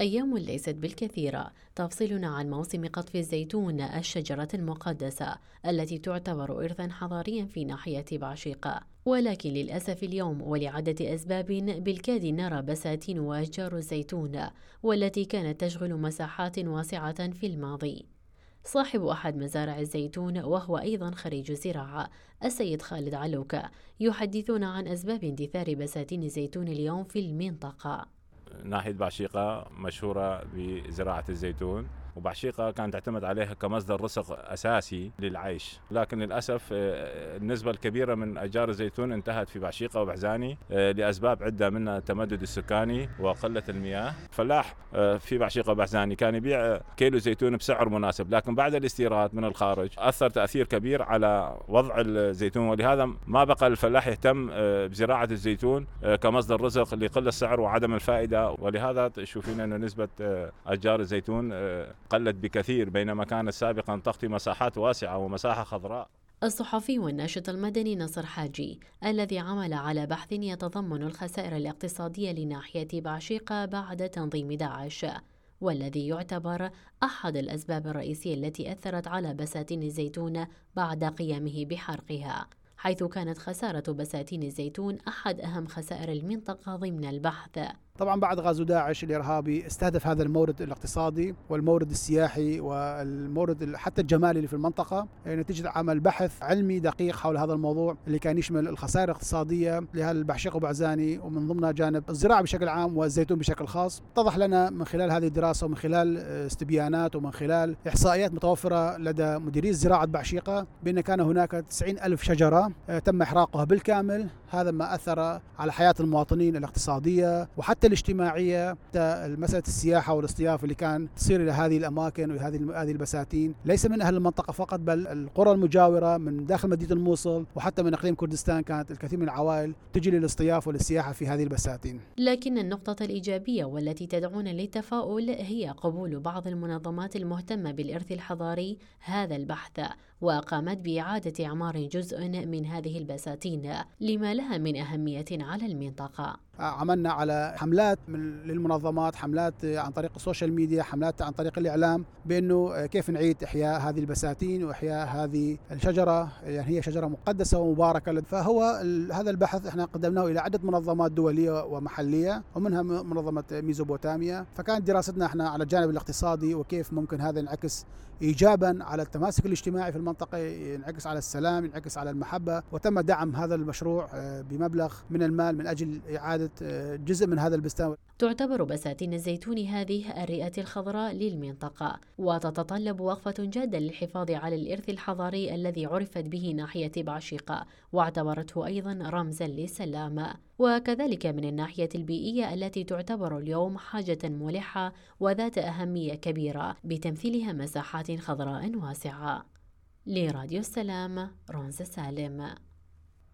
أيام ليست بالكثيرة. تفصلنا عن موسم قطف الزيتون الشجرة المقدسة التي تعتبر إرثا حضاريا في ناحية بعشيقة ولكن للأسف اليوم ولعدة أسباب بالكاد نرى بساتين وأشجار الزيتون والتي كانت تشغل مساحات واسعة في الماضي. صاحب أحد مزارع الزيتون وهو أيضا خريج زراعة السيد خالد علوكة يحدثنا عن أسباب اندثار بساتين الزيتون اليوم في المنطقة. ناحية بعشيقة مشهورة بزراعة الزيتون. وبعشيقة كانت تعتمد عليها كمصدر رزق أساسي للعيش. لكن للأسف آه، النسبة الكبيرة من أشجار الزيتون انتهت في بعشيقة وبحزاني آه، لأسباب عدة منها التمدد السكاني وقلة المياه. فلاح آه، في بعشيقة وبحزاني كان يبيع كيلو زيتون بسعر مناسب. لكن بعد الاستيراد من الخارج أثر تأثير كبير على وضع الزيتون. ولهذا ما بقى الفلاح يهتم بزراعة الزيتون كمصدر رزق لقلة السعر وعدم الفائدة. ولهذا تشوفين أن نسبة أشجار الزيتون قلت بكثير بينما كانت سابقا تغطي مساحات واسعة ومساحة خضراء. الصحفي والناشط المدني نصر حاجي الذي عمل على بحث يتضمن الخسائر الاقتصادية لناحية بعشيقة بعد تنظيم داعش والذي يعتبر أحد الأسباب الرئيسية التي أثرت على بساتين الزيتون بعد قيامه بحرقها حيث كانت خسارة بساتين الزيتون أحد أهم خسائر المنطقة ضمن البحث. طبعا بعد غزو داعش الإرهابي استهدف هذا المورد الاقتصادي والمورد السياحي والمورد حتى الجمالي اللي في المنطقة نتيجة عمل بحث علمي دقيق حول هذا الموضوع اللي كان يشمل الخسائر الاقتصادية لهالبحشيق وبعزاني ومن ضمنها جانب الزراعة بشكل عام والزيتون بشكل خاص. اتضح لنا من خلال هذه الدراسة ومن خلال استبيانات ومن خلال إحصائيات متوفرة لدى مديري زراعة بعشيقه بأن كان هناك 90 ألف شجرة تم إحراقها بالكامل. هذا ما أثر على حياة المواطنين الاقتصادية وحتى الاجتماعية مسألة السياحة والاصطياف اللي كان تصير إلى هذه الأماكن وهذه هذه البساتين ليس من أهل المنطقة فقط بل القرى المجاورة من داخل مدينة الموصل وحتى من أقليم كردستان كانت الكثير من العوائل تجي للاصطياف وللسياحه في هذه البساتين. لكن النقطة الإيجابية والتي تدعونا للتفاؤل هي قبول بعض المنظمات المهتمة بالإرث الحضاري هذا البحث وقامت بإعادة إعمار جزء من هذه البساتين لما لها من أهمية على المنطقة. عملنا على حملات للمنظمات حملات عن طريق السوشيال ميديا حملات عن طريق الإعلام بأنه كيف نعيد إحياء هذه البساتين وإحياء هذه الشجرة. يعني هي شجرة مقدسة ومباركة. فهو هذا البحث إحنا قدمناه إلى عدة منظمات دولية ومحلية ومنها منظمة ميزوبوتاميا. فكانت دراستنا إحنا على الجانب الاقتصادي وكيف ممكن هذا ينعكس ايجابا على التماسك الاجتماعي في المنطقة ينعكس على السلام ينعكس على المحبة. وتم دعم هذا المشروع آه، بمبلغ من المال من أجل إعادة آه، جزء من هذا البستان. تعتبر بساتين الزيتون هذه الرئة الخضراء للمنطقة وتتطلب وقفة جادة للحفاظ على الإرث الحضاري الذي عرفت به ناحية بعشيقة واعتبرته أيضا رمزا للسلام. وكذلك من الناحية البيئية التي تعتبر اليوم حاجة ملحة وذات أهمية كبيرة بتمثيلها مساحات خضراء واسعة. لراديو السلام رونز سالم.